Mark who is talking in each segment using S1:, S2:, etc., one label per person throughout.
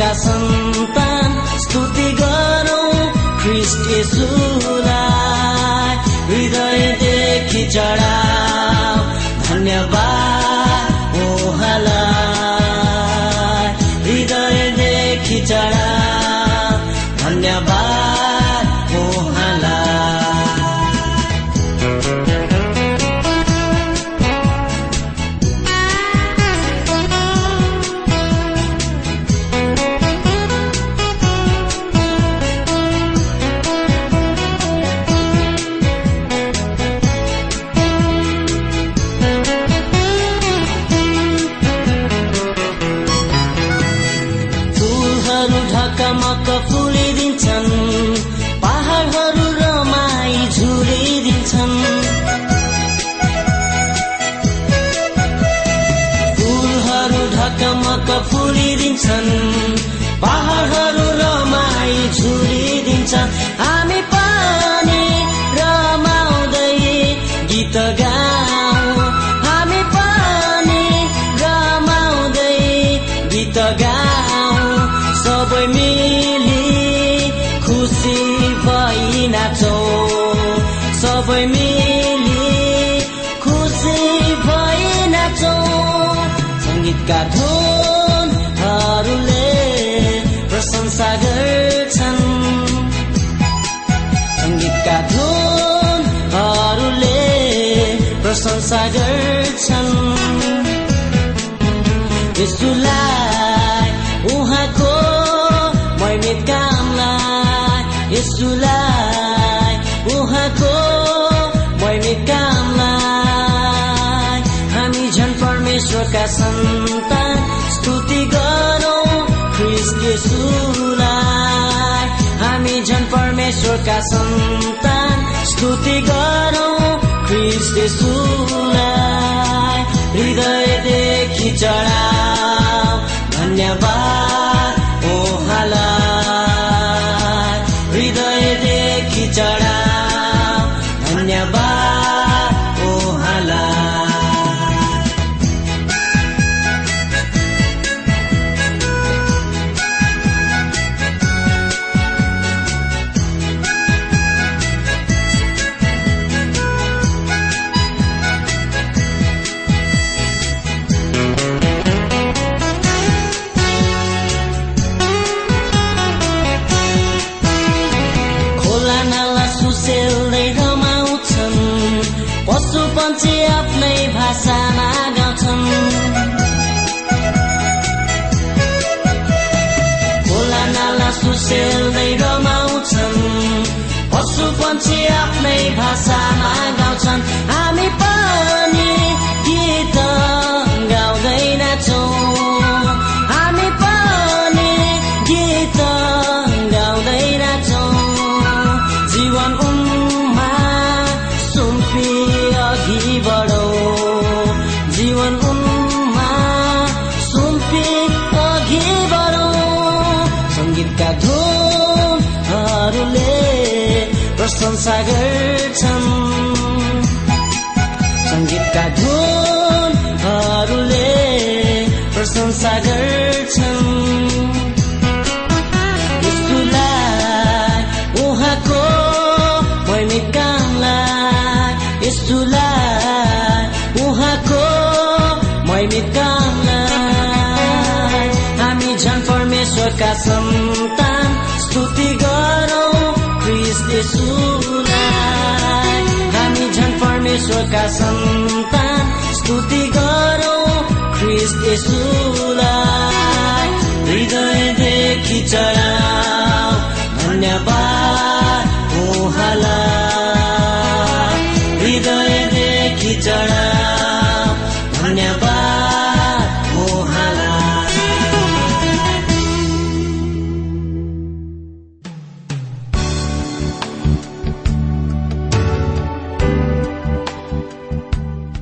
S1: परमेश्वरका सन्तान स्तुति गरौँ ख्रिस्ट यसुलाई हृदयदेखि चढाऊ धन्यवाद। छन् यसुलाई उहाँको मैमित कामलाई यसुलाई उहाँको मैमित कामलाई हामी झन् परमेश्वरका सन्तान स्तुति गरौँ ख्रिस्ट यसुलाई। हामी झन् परमेश्वरका सन्तान स्तुति गरौँ ख्रिस्ट यसुलाई। हृदयदेखि चढाऊ धन्यवाद उहाँलाई आफ्नै भाषामा गाउँछन्। सङ्गीतका धुनहरूले प्रशंसा गर्छन्। यस्तुलाई उहाँको मैमित कामलाई यस्तुलाई उहाँको मैमित कामलाई हामी झन् परमेश्वरका सन्तान स्तुति गरौँ हामी झन् परमेश्वरका सन्तान स्तुति गरौँ ख्रिस्ट यसुलाई हृदयदेखि चढाऊ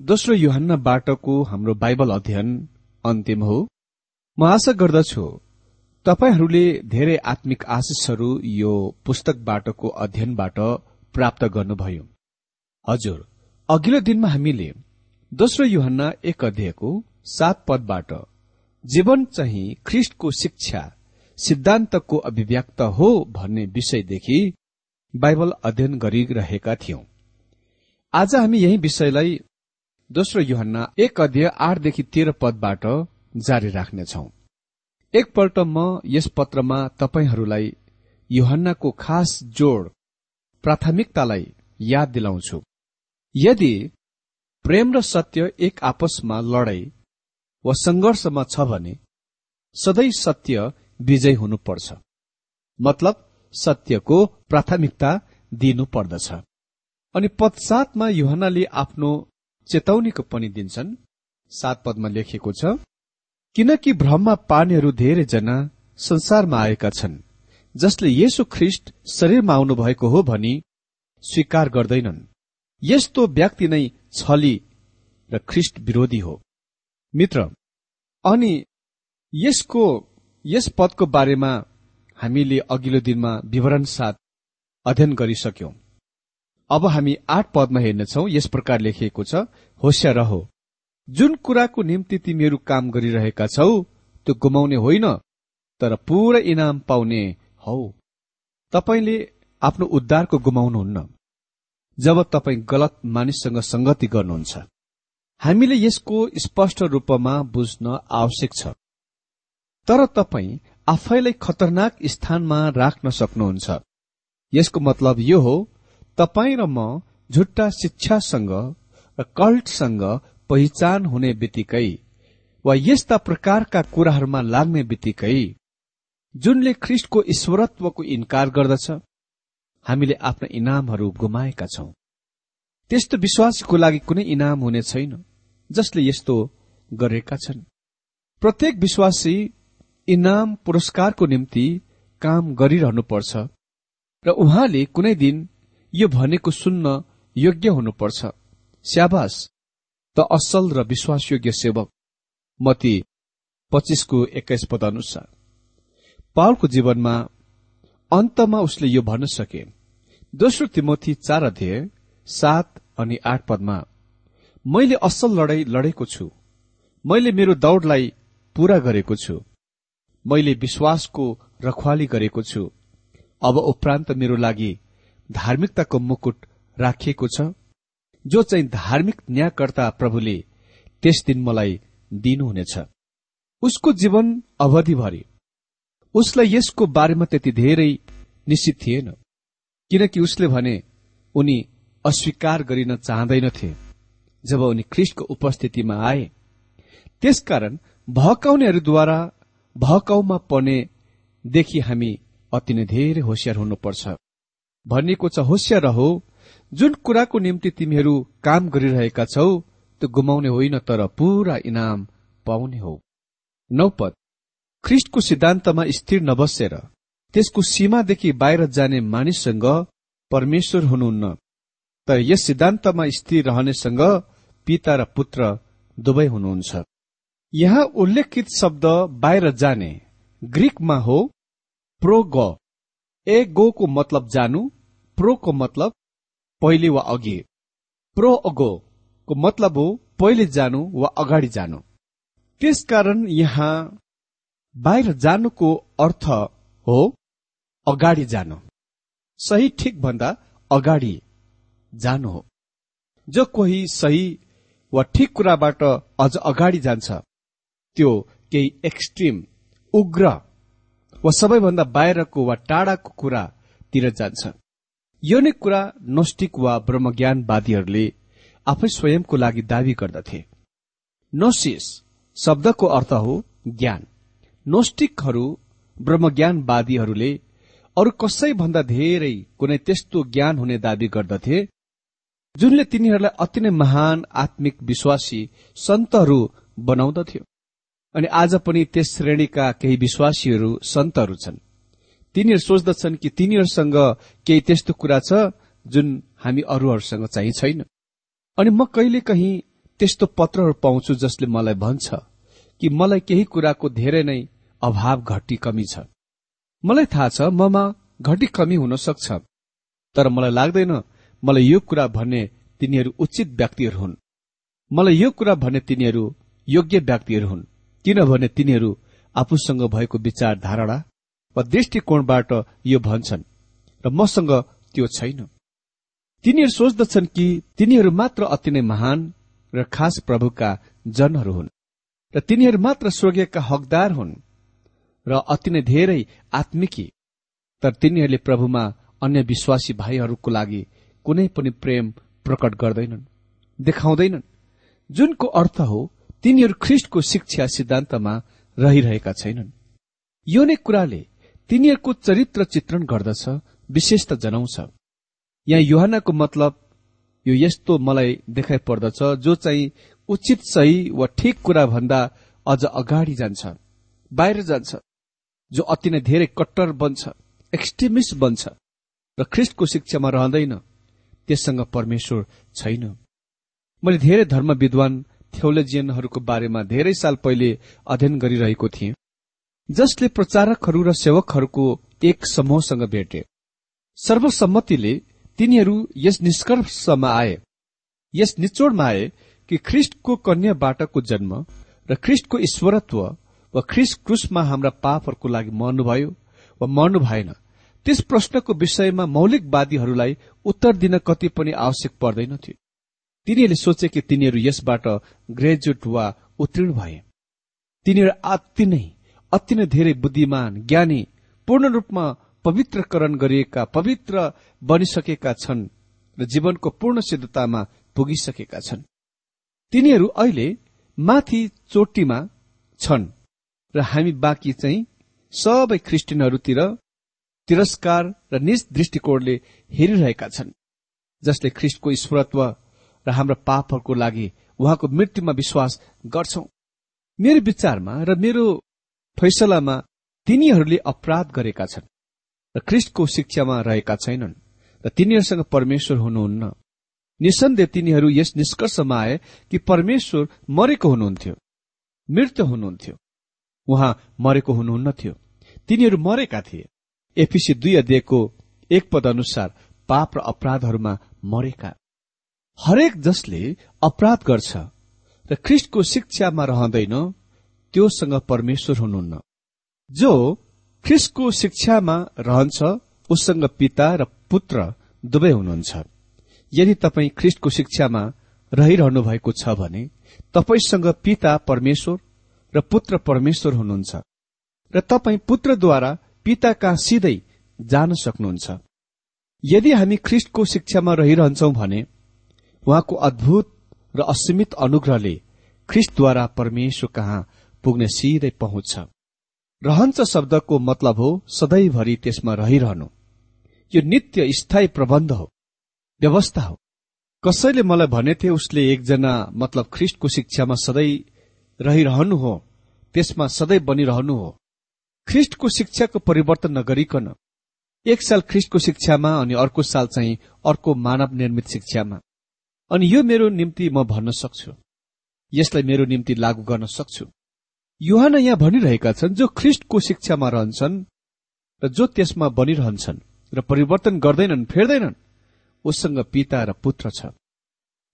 S2: दोस्रो युहन्ना बाटोको हाम्रो बाइबल अध्ययन अन्तिम हो। म आशा गर्दछु तपाईँहरूले धेरै आत्मिक आशिषहरू यो पुस्तक बाटोको अध्ययनबाट प्राप्त गर्नुभयो। हजुर अघिल्लो दिनमा हामीले दोस्रो युहन्ना एक अध्यायको सात पदबाट जीवन चाहिँ ख्रिस्टको शिक्षा सिद्धान्तको अभिव्यक्त हो भन्ने विषयदेखि बाइबल अध्ययन गरिरहेका थियौं। आज हामी यही विषयलाई दोस्रो युहन्ना एक अध्यय आठदेखि तेह्र पदबाट जारी राख्नेछौ। एकपल्ट म यस पत्रमा तपाईँहरूलाई युहन्नाको खास जोड प्राथमिकतालाई याद दिलाउँछु। यदि प्रेम र सत्य एक आपसमा लडाई वा संघर्षमा छ भने सधैँ सत्य विजय हुनुपर्छ। मतलब सत्यको प्राथमिकता दिनु पर्दछ अनि पदसातमा युहनाले आफ्नो चेतावनीको पनि दिन्छन्। सात पदमा लेखिएको छ किनकि भ्रममा पानीहरू धेरैजना संसारमा आएका छन् जसले येशु ख्रिष्ट शरीरमा आउनुभएको हो भनी स्वीकार गर्दैनन्। यस्तो व्यक्ति नै छली र ख्रिष्ट विरोधी हो। मित्र अनि यसको यस पदको बारेमा हामीले अघिल्लो दिनमा विवरण साथ अध्ययन गरिसक्यौं। अब हामी आठ पदमा हेर्नेछौ। यस प्रकार लेखिएको छ होस्या रहो। जुन कुराको निम्ति तिमीहरू काम गरिरहेका छौ त्यो गुमाउने होइन तर पूरा इनाम पाउने हौ। तपाईँले आफ्नो उद्धारको गुमाउनुहुन्न। जब तपाईँ गलत मानिससँग संगति गर्नुहुन्छ। हामीले यसको स्पष्ट रूपमा बुझ्न आवश्यक छ। तर तपाईँ आफैलाई खतरनाक स्थानमा राख्न सक्नुहुन्छ। यसको मतलब यो हो तपाईँ र म झुट्टा शिक्षासँग र कल्टसँग पहिचान हुने बित्तिकै वा यस्ता प्रकारका कुराहरूमा लाग्ने बित्तिकै जुनले ख्रिस्टको ईश्वरत्वको इन्कार गर्दछ हामीले आफ्ना इनामहरू गुमाएका छौं। त्यस्तो विश्वासको लागि कुनै इनाम हुने छैन जसले यस्तो गरेका छन्। प्रत्येक विश्वासी इनाम पुरस्कारको निम्ति काम गरिरहनुपर्छ र उहाँले कुनै दिन यो भनेको सुन्न योग्य हुनुपर्छ। स्याबास त असल र विश्वासयोग्य सेवक। मती पच्चिसको एक्काइस पद अनुसार पावलको जीवनमा अन्तमा उसले यो भन्न सके। दोस्रो तिमोथी चार अध्यय सात अनि आठ पदमा मैले असल लडाई लडेको छु। मैले मेरो दौड़लाई पूरा गरेको छु। मैले विश्वासको रखवाली गरेको छु। अब उपरान्त मेरो लागि धार्मिकताको मुकुट राखिएको छ। जो चाहिँ धार्मिक न्यायकर्ता प्रभुले त्यस दिन मलाई दिनुहुनेछ। उसको जीवन अवधिभरि। उसलाई यसको बारेमा त्यति धेरै निश्चित थिएन। किनकि उसले भने उनी अस्वीकार गरिन चाहँदैनथे। जब उनी ख्रिस्टको उपस्थितिमा आए त्यसकारण भहकाउनेहरूद्वारा भहकाउमा पर्नेदेखि हामी अति नै धेरै होसियार हुनुपर्छ। भनिएको छ होसियार हो जुन कुराको निम्ति तिमीहरू काम गरिरहेका छौ त्यो गुमाउने होइन तर पूरा इनाम पाउने हो। नौपद ख्रिस्टको सिद्धान्तमा स्थिर नबसेर त्यसको सीमादेखि बाहिर जाने मानिससँग परमेश्वर हुनुहुन्न। तर यस सिद्धान्तमा स्थिर रहनेसँग पिता र पुत्र दुवै हुनुहुन्छ। यहाँ उल्लेखित शब्द बाहिर जाने ग्रीकमा हो प्रोग। ए गोको मतलब जानु प्रोको मतलब पहिले वा अघि। प्रो अगो को मतलब हो पहिले जानु वा अगाडि जानु। त्यसकारण यहाँ बाहिर जानुको अर्थ हो अगाडि जानु। सही ठिक भन्दा अगाडि जानु हो। जो कोही सही वा ठिक कुराबाट अझ अगाडि जान्छ त्यो केही एक्सट्रिम उग्र वा सबैभन्दा बाहिरको वा टाढाको कुरातिर जान्छ। यो नै कुरा नोस्टिक वा ब्रह्मज्ञानवादीहरूले आफै स्वयंको लागि दावी गर्दथे। नोसिस शब्दको अर्थ हो ज्ञान। नोस्टिकहरू ब्रह्मज्ञानवादीहरूले अरू कसै भन्दा धेरै कुनै त्यस्तो ज्ञान हुने दावी गर्दथे जुनले तिनीहरूलाई अति नै महान आत्मिक विश्वासी सन्तहरू बनाउँदथ्यो। अनि आज पनि त्यस श्रेणीका केही विश्वासीहरू सन्तहरू छन्। तिनीहरू सोच्दछन् कि तिनीहरूसँग केही त्यस्तो कुरा छ जुन हामी अरूहरूसँग चाहिँ छैन। अनि म कहिले कहीँ त्यस्तो पत्रहरू पाउँछु जसले मलाई भन्छ कि मलाई केही कुराको धेरै नै अभाव घटी कमी छ। मलाई थाहा छ ममा घटी कमी हुन सक्छ तर मलाई लाग्दैन मलाई यो कुरा भन्ने तिनीहरू उचित व्यक्तिहरू हुन्। मलाई यो कुरा भन्ने तिनीहरू योग्य व्यक्तिहरू हुन् किनभने तिनीहरू आफूसँग भएको विचार धारणा वा दृष्टिकोणबाट यो भन्छन् र मसँग त्यो छैन। तिनीहरू सोच्दछन् कि तिनीहरू मात्र अति नै महान र खास प्रभुका जनहरू हुन् र तिनीहरू मात्र स्वर्गीयका हकदार हुन् र अति नै धेरै आत्मिकी। तर तिनीहरूले प्रभुमा अन्य विश्वासी भाइहरूको लागि कुनै पनि प्रेम प्रकट गर्दैनन् देखाउँदैनन्। जुनको अर्थ हो तिनीहरू ख्रिस्टको शिक्षा सिद्धान्तमा रहिरहेका छैनन्। यो नै कुराले तिनीहरूको चरित्र चित्रण गर्दछ विशेषता जनाउँछ। यहाँ युहानको मतलब यो यस्तो मलाई देखाइ पर्दछ जो चाहिँ उचित सही वा ठिक कुरा भन्दा अझ अगाडि जान्छ बाहिर जान्छ जो अति नै धेरै कट्टर बन्छ एक्सट्रिमिस्ट बन्छ र ख्रिस्टको शिक्षामा रहँदैन त्यससँग परमेश्वर छैन। मैले धेरै धर्म विद्वान थियोलोजियनहरूको बारेमा धेरै साल पहिले अध्ययन गरिरहेको थिएँ। जसले प्रचारकहरू र सेवकहरूको एक समूहसँग भेटे। सर्वसम्मतिले तिनीहरू यस निष्कर्षमा आए। यस निचोडमा आए कि ख्रिस्टको कन्याबाटको जन्म र ख्रिस्टको ईश्वरत्व वा ख्रिस्ट क्रुसमा हाम्रा पापहरूको लागि मर्नुभयो वा मर्नु भएन त्यस प्रश्नको विषयमा मौलिकवादीहरूलाई उत्तर दिन कति पनि आवश्यक पर्दैनथ्यो तिनीहरूले सोचे कि तिनीहरू यसबाट ग्रेजुएट वा उत्तीर्ण भए। तिनीहरू अति नै अति नै धेरै बुद्धिमान ज्ञानी पूर्ण रूपमा पवित्रकरण गरिएका पवित्र बनिसकेका छन् र जीवनको पूर्ण सिद्धतामा पुगिसकेका छन्। तिनीहरू अहिले माथि चोटीमा छन् र हामी बाँकी चाहिँ सबै ख्रिस्टियनहरूतिर तिरस्कार र निज दृष्टिकोणले हेरिरहेका छन् जसले ख्रिस्टको ईश्वरत्व र हाम्रा पापहरूको लागि उहाँको मृत्युमा विश्वास गर्छौ। मेरो विचारमा र मेरो फैसलामा तिनीहरूले अपराध गरेका छन् र ख्रिस्टको शिक्षामा रहेका छैनन् र तिनीहरूसँग परमेश्वर हुनुहुन्न। निसन्देह तिनीहरू यस निष्कर्षमा आए कि परमेश्वर मरेको हुनुहुन्थ्यो मृत्यु हुनुहुन्थ्यो। उहाँ मरेको हुनुहुन्न थियो। तिनीहरू मरेका थिए। एफिसी दुई अध्ययको एक पद अनुसार पाप र अपराधहरूमा मरेका। हरेक जसले अपराध गर्छ र ख्रिस्टको शिक्षामा रहँदैन त्योसँग परमेश्वर हुनुहुन्न। जो ख्रिस्टको शिक्षामा रहन्छ उसँग पिता र पुत्र दुवै हुनुहुन्छ। यदि तपाईँ ख्रिस्टको शिक्षामा रहिरहनु भएको छ भने तपाईसँग पिता परमेश्वर र पुत्र परमेश्वर हुनुहुन्छ र तपाईँ पुत्रद्वारा पिताका सिधै जान सक्नुहुन्छ। यदि हामी ख्रिस्टको शिक्षामा रहिरहन्छौ भने उहाँको अद्भुत र असीमित अनुग्रहले ख्रिस्टद्वारा परमेश्वर कहाँ पुग्ने सिधै पहुँच छ। रहन्छ शब्दको मतलब हो सधैँभरि त्यसमा रहिरहनु। यो नित्य स्थायी प्रबन्ध हो व्यवस्था हो। कसैले मलाई भनेथे उसले एकजना मतलब ख्रिस्टको शिक्षामा सधैँ रहिरहनु हो त्यसमा सधैँ बनिरहनु हो। ख्रिस्टको शिक्षाको परिवर्तन नगरिकन एक साल ख्रिस्टको शिक्षामा अनि अर्को साल चाहिँ अर्को मानव निर्मित शिक्षामा। अनि यो मेरो निम्ति म भन्न सक्छु। यसलाई मेरो निम्ति लागू गर्न सक्छु। युहान यहाँ भनिरहेका छन् जो ख्रिस्टको शिक्षामा रहन्छन् र जो त्यसमा बनिरहन्छन् र परिवर्तन गर्दैनन् फेर्दैनन् उसँग पिता र पुत्र छ।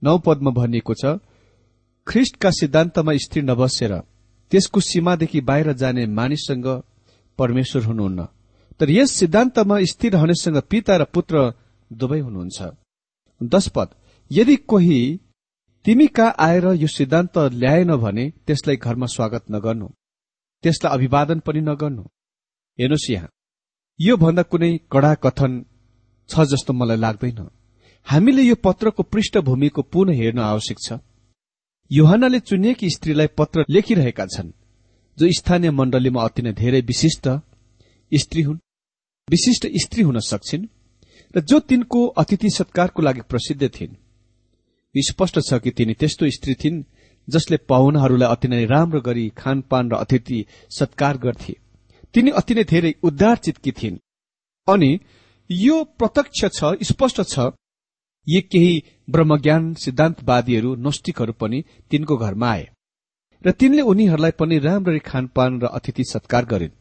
S2: नौ पदमा भनिएको छ ख्रिस्टका सिद्धान्तमा स्त्री नबसेर त्यसको सीमादेखि बाहिर जाने मानिससँग परमेश्वर हुनुहुन्न। तर यस सिद्धान्तमा स्थिर रहनेसँग पिता र पुत्र दुवै हुनुहुन्छ। दश पद यदि कोही तिमी कहाँ आएर यो सिद्धान्त ल्याएन भने त्यसलाई घरमा स्वागत नगर्नु। त्यसलाई अभिवादन पनि नगर्नु। हेर्नुहोस् यहाँ। यो भन्दा कुनै कड़ा कथन छ जस्तो मलाई लाग्दैन। हामीले यो पत्रको पृष्ठभूमिको पुनः हेर्न आवश्यक छ। युहानले चुनिएकी स्त्रीलाई पत्र लेखिरहेका छन्। जो स्थानीय मण्डलीमा अति नै धेरै विशिष्ट स्त्री हुन्। विशिष्ट स्त्री हुन सक्छिन्। र जो तिनको अतिथि सत्कारको लागि प्रसिद्ध थिइन्। स्पष्ट छ कि तिनी त्यस्तो स्त्री थिइन् जसले पाहुनाहरूलाई अति नै राम्रो गरी खानपान र अतिथि सत्कार गर्थे। तिनी अति नै धेरै उद्धार चितकी थिइन्। अनि यो प्रत्यक्ष छ स्पष्ट छ यी केही ब्रह्मज्ञान सिद्धान्तवादीहरू नोस्टिकहरू पनि तिनको घरमा आए। र तिनले उनीहरूलाई पनि राम्ररी खानपान र अतिथि सत्कार गरिन्।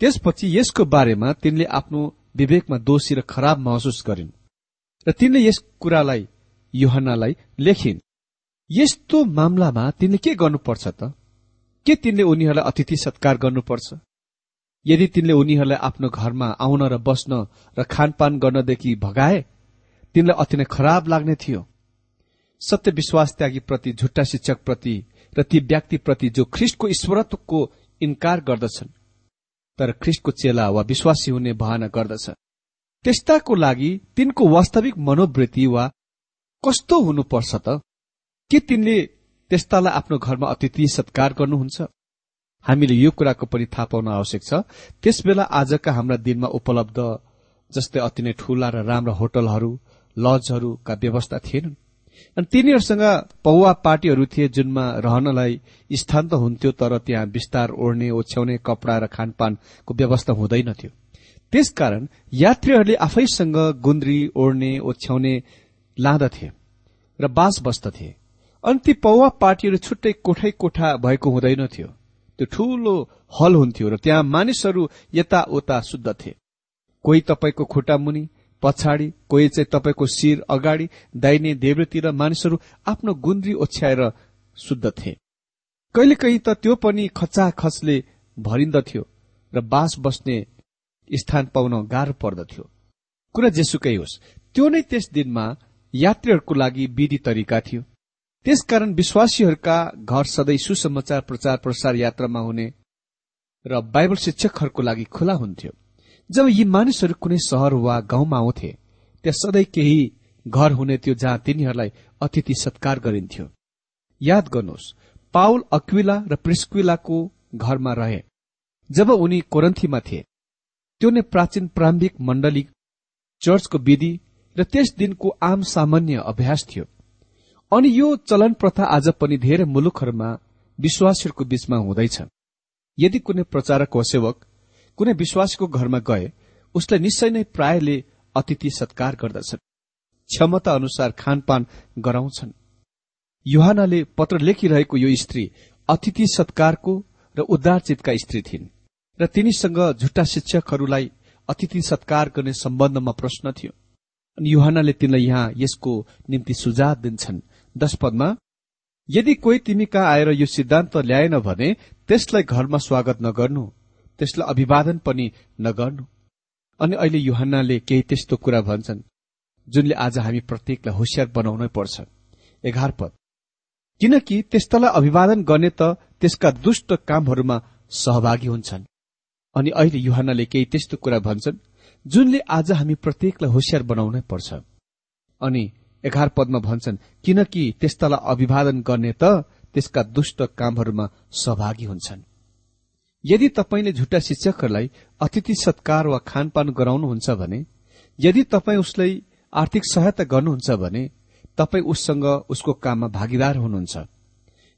S2: त्यसपछि यसको बारेमा तिनले आफ्नो विवेकमा दोषी र खराब महसुस गरिन्। र तिनले यस कुरालाई युहनालाई लेखिन्। यस्तो मामलामा तिनले के गर्नुपर्छ त? के तिनले उनीहरूलाई अतिथि सत्कार गर्नुपर्छ? यदि तिनले उनीहरूलाई आफ्नो घरमा आउन र बस्न र खानपान गर्नदेखि भगाए तिनलाई अति नै खराब लाग्ने थियो। सत्य विश्वास त्यागीप्रति झुट्टा शिक्षकप्रति र ती व्यक्तिप्रति जो ख्रिस्टको ईश्वरत्वको इन्कार गर्दछन् तर ख्रिस्टको चेला वा विश्वासी हुने बहाना गर्दछ। त्यस्ताको लागि तिनको वास्तविक मनोवृत्ति वा कस्तो हुनुपर्छ त? के तिनले त्यस्तालाई आफ्नो घरमा अतिथि सत्कार गर्नुहुन्छ? हामीले यो कुराको पनि थाहा पाउन आवश्यक छ। त्यसबेला आजका हाम्रा दिनमा उपलब्ध जस्तै अति नै ठूला र राम्रा होटलहरू लजहरूका व्यवस्था थिएनन्। अनि तिनीहरूसँग पौवा पार्टीहरू थिए जुनमा रहनलाई स्थान त हुन्थ्यो तर त्यहाँ विस्तार ओढ्ने ओछ्याउने कपडा र खानपानको व्यवस्था हुँदैनथ्यो त्यसकारण यात्रीहरूले आफैसँग गुन्द्री ओढ्ने ओछ्याउने लाँदथे र बास बस्दथे अनि ती पौवा पार्टीहरू छुट्टै कोठै कोठा भएको हुँदैनथ्यो त्यो ठूलो हल हुन्थ्यो र त्यहाँ मानिसहरू यताउता शुद्धथे कोही तपाईँको खुट्टा मुनि पछाडि कोही चाहिँ तपाईँको शिर अगाडि दाहिने देब्रेतिर मानिसहरू आफ्नो गुन्द्री ओछ्याएर शुद्ध थिए। कहिलेकाहीँ त त्यो पनि खचाखचले भरिन्दथ्यो र बास बस्ने स्थान पाउन गाह्रो पर्दथ्यो। कुरा जेसुकै होस् त्यो नै त्यस दिनमा यात्रीहरूको लागि विधि तरिका थियो। त्यसकारण विश्वासीहरूका घर सधैँ सुसमाचार प्रचार प्रसार यात्रामा हुने र बाइबल शिक्षकहरूको लागि खुला हुन्थ्यो। जब यी मानिसहरू कुनै सहर वा गाउँमा आउँथे त्यहाँ सधैँ केही घर हुने थियो जहाँ तिनीहरूलाई अतिथि सत्कार गरिन्थ्यो। याद गर्नुहोस् पाउल अक्विला र प्रिस्क्विलाको घरमा रहे। जब उनी कोरन्थीमा थिए त्यो नै प्राचीन प्रारम्भिक मण्डली चर्चको विधि र त्यस दिनको आम सामान्य अभ्यास थियो। अनि यो चलन प्रथा आज पनि धेरै मुलुकहरूमा विश्वासीहरूको बीचमा हुँदैछ। यदि कुनै प्रचारक वा सेवक कुनै विश्वासीको घरमा गए उसलाई निश्चय नै प्रायले अतिथि सत्कार गर्दछन्। क्षमता अनुसार खानपान गराउँछन्। युहानाले पत्र लेखिरहेको यो स्त्री अतिथि सत्कारको र उद्धारचितका स्त्री थिइन् र तिनीसँग झुट्टा शिक्षकहरूलाई अतिथि सत्कार गर्ने सम्बन्धमा प्रश्न थियो। अनि युहानाले तिनलाई यहाँ यसको निम्ति सुझाव दिन्छन्। दश पदमा यदि कोही तिमी कहाँ आएर यो सिद्धान्त ल्याएन भने त्यसलाई घरमा स्वागत नगर्नु त्यसलाई अभिवादन पनि नगर्नु। अनि अहिले युहन्नाले केही त्यस्तो कुरा भन्छन् जुनले आज हामी प्रत्येकलाई होसियार बनाउनै पर्छ। एघार पद किनकि त्यस्तालाई अभिवादन गर्ने त त्यसका दुष्ट कामहरूमा सहभागी हुन्छन्। अनि अहिले युहानले केही त्यस्तो कुरा भन्छन् जुनले आज हामी प्रत्येकलाई होसियार बनाउनै पर्छ। अनि एघार पदमा भन्छन् किनकि त्यस्तालाई अभिवादन गर्ने त त्यसका दुष्ट कामहरूमा सहभागी हुन्छन्। यदि तपाईँले झुट्टा शिक्षकहरूलाई अतिथि सत्कार वा खानपान गराउनुहुन्छ भने यदि तपाईँ उसलाई आर्थिक सहायता गर्नुहुन्छ भने तपाईँ उससँग उसको काममा भागीदार हुनुहुन्छ।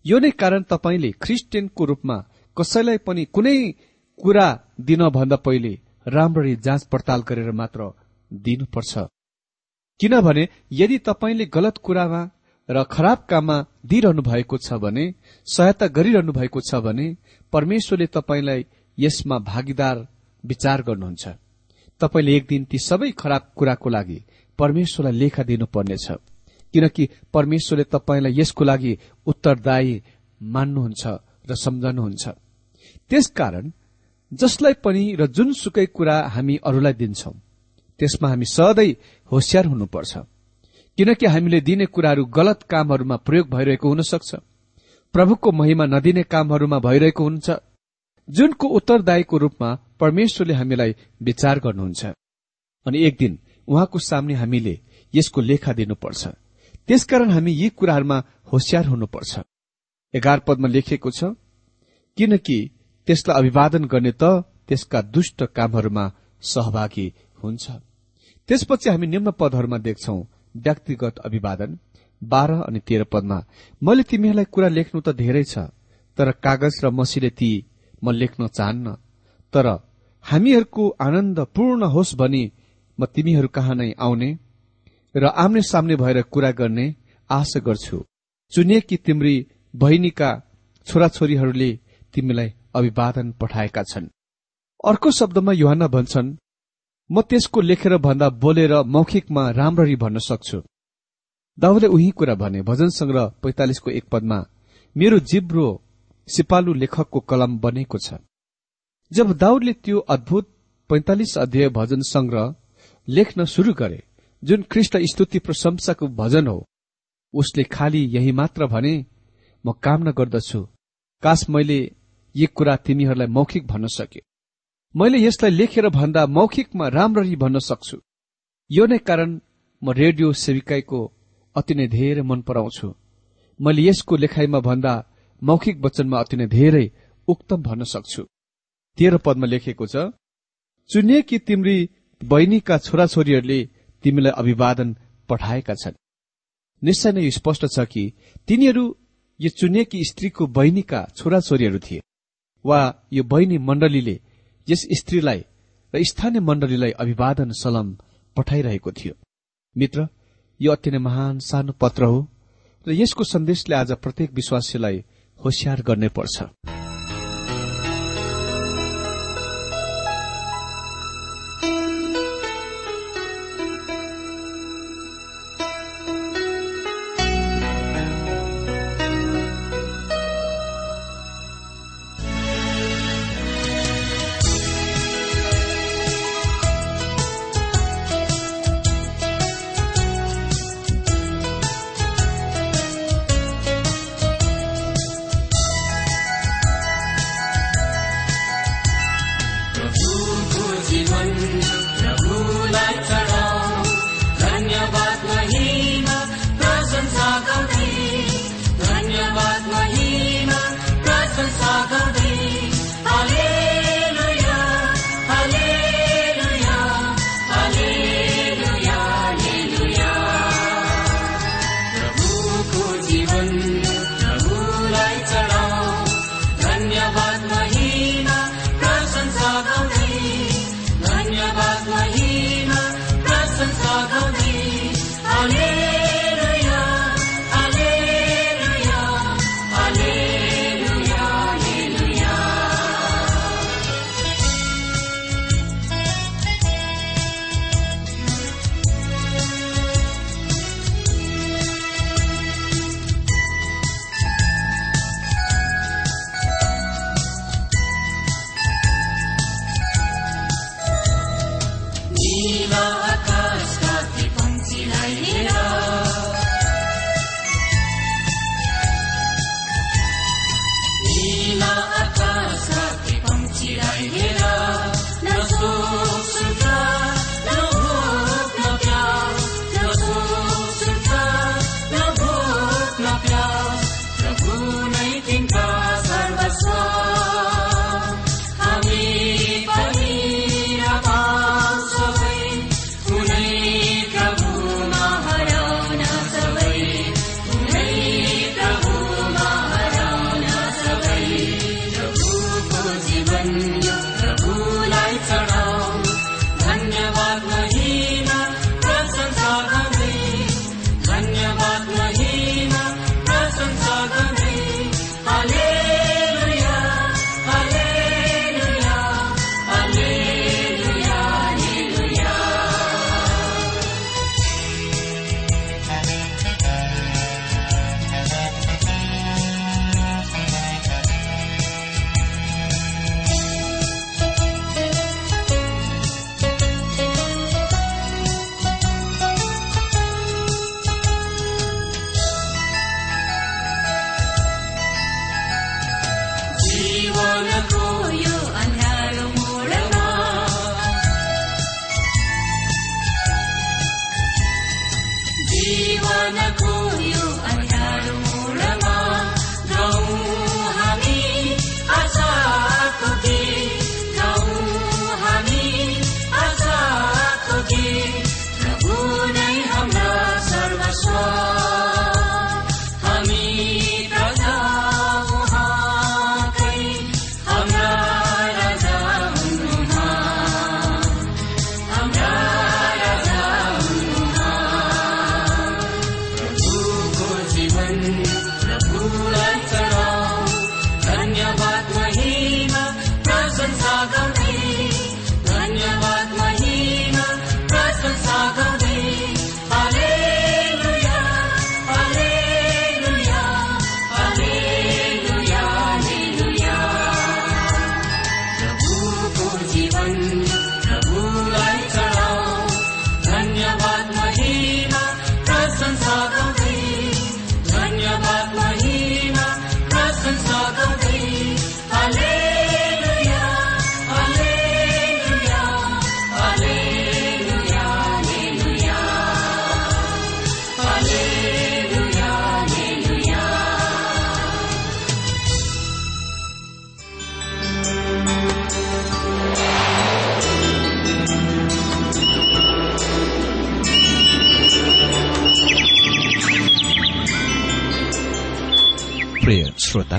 S2: यो नै कारण तपाईँले क्रिस्चियनको रूपमा कसैलाई पनि कुनै कुरा दिनभन्दा पहिले राम्ररी जाँच पड़ताल गरेर मात्र दिनुपर्छ। किनभने यदि तपाईँले गलत कुरामा र खराब काममा दिइरहनु भएको छ भने सहायता गरिरहनु भएको छ भने परमेश्वरले तपाईँलाई यसमा भागीदार विचार गर्नुहुन्छ। तपाईँले एक दिन ती सबै खराब कुराको लागि परमेश्वरलाई लेखा दिनुपर्नेछ। किनकि परमेश्वरले तपाईँलाई यसको लागि उत्तरदायी मान्नुहुन्छ र सम्झनुहुन्छ। त्यसकारण जसलाई पनि र जुनसुकै कुरा हामी अरूलाई दिन्छौं त्यसमा हामी सधैँ होसियार हुनुपर्छ। किनकि हामीले दिने कुराहरू गलत कामहरूमा प्रयोग भइरहेको हुन सक्छ प्रभुको महिमा नदिने कामहरूमा भइरहेको हुन्छ। जुनको उत्तरदायीको रूपमा परमेश्वरले हामीलाई विचार गर्नुहुन्छ। अनि एक दिन उहाँको सामने हामीले यसको लेखा दिनुपर्छ। त्यसकारण हामी यी कुराहरूमा होसियार हुनुपर्छ। एघार पदमा लेखिएको छ किनकि त्यसलाई अभिवादन गर्ने त त्यसका दुष्ट कामहरूमा सहभागी हुन्छ। त्यसपछि हामी निम्न पदहरूमा देख्छौ व्यक्तिगत अभिवादन बाह्र अनि तेह्र पदमा मैले तिमीहरूलाई कुरा लेख्नु त धेरै छ तर कागज र मसीले ती म लेख्न चाहन्न तर हामीहरूको आनन्द पूर्ण होस् भनी म तिमीहरू कहाँ नै आउने र आम्ने सामने भएर कुरा गर्ने आशा गर्छु। चुनिएकी तिम्री बहिनीका छोराछोरीहरूले तिमीलाई अभिवादन पठाएका छन्। अर्को शब्दमा युहान भन्छन् म त्यसको लेखेर भन्दा बोलेर मौखिकमा राम्ररी भन्न सक्छु। दाउले उही कुरा भने भजन संग्रह पैंतालिसको एक पदमा मेरो जिब्रो सिपालु लेखकको कलम बनेको छ। जब दाउदले त्यो अद्भुत पैंतालिस अध्याय भजन संग्रह लेख्न शुरू गरे जुन ख्रिष्ट स्तुति प्रशंसाको भजन हो उसले खालि यही मात्र भने म कामना गर्दछु काश मैले यी कुरा तिमीहरूलाई मौखिक भन्न सके मैले यसलाई लेखेर भन्दा मौखिकमा राम्ररी भन्न सक्छु। यो नै कारण म रेडियो सेविकाईको अति नै धेरै मन पराउँछु। मैले यसको लेखाइमा भन्दा मौखिक वचनमा अति नै धेरै उक्तम भन्न सक्छु। तेह्र पदमा लेखेको छ चुनिएकी तिम्री बहिनीका छोराछोरीहरूले तिमीलाई अभिवादन पठाएका छन्। निश्चय नै स्पष्ट छ कि तिनीहरू यो चुनिएकी स्त्रीको बहिनीका छोराछोरीहरू थिए। वा यो बहिनी मण्डलीले यस स्त्रीलाई र स्थानीय मण्डलीलाई अभिवादन सलाम पठाइरहेको थियो। मित्र यो अति नै महान सानो पत्र हो र यसको सन्देशले आज प्रत्येक विश्वासीलाई होसियार गर्नै पर्छ। one. श्रोता